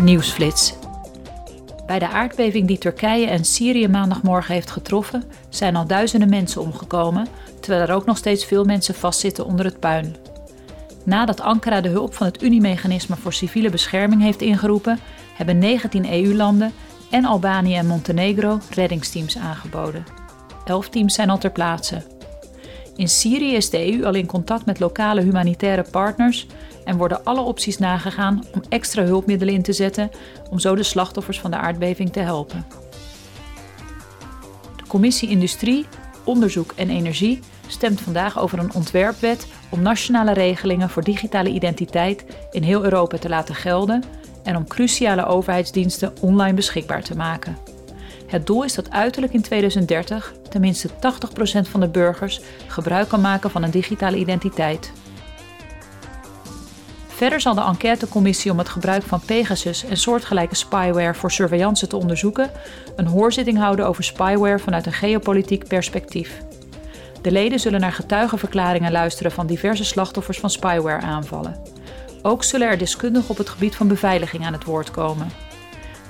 Nieuwsflits. Bij de aardbeving die Turkije en Syrië maandagmorgen heeft getroffen, zijn al duizenden mensen omgekomen, terwijl er ook nog steeds veel mensen vastzitten onder het puin. Nadat Ankara de hulp van het Uniemechanisme voor civiele bescherming heeft ingeroepen, hebben 19 EU-landen en Albanië en Montenegro reddingsteams aangeboden. Elf teams zijn al ter plaatse. In Syrië is de EU al in contact met lokale humanitaire partners en worden alle opties nagegaan om extra hulpmiddelen in te zetten om zo de slachtoffers van de aardbeving te helpen. De Commissie Industrie, Onderzoek en Energie stemt vandaag over een ontwerpwet om nationale regelingen voor digitale identiteit in heel Europa te laten gelden en om cruciale overheidsdiensten online beschikbaar te maken. Het doel is dat uiterlijk in 2030 tenminste 80% van de burgers gebruik kan maken van een digitale identiteit. Verder zal de enquêtecommissie om het gebruik van Pegasus en soortgelijke spyware voor surveillance te onderzoeken een hoorzitting houden over spyware vanuit een geopolitiek perspectief. De leden zullen naar getuigenverklaringen luisteren van diverse slachtoffers van spyware-aanvallen. Ook zullen er deskundigen op het gebied van beveiliging aan het woord komen.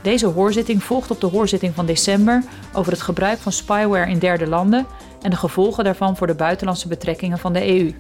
Deze hoorzitting volgt op de hoorzitting van december over het gebruik van spyware in derde landen en de gevolgen daarvan voor de buitenlandse betrekkingen van de EU.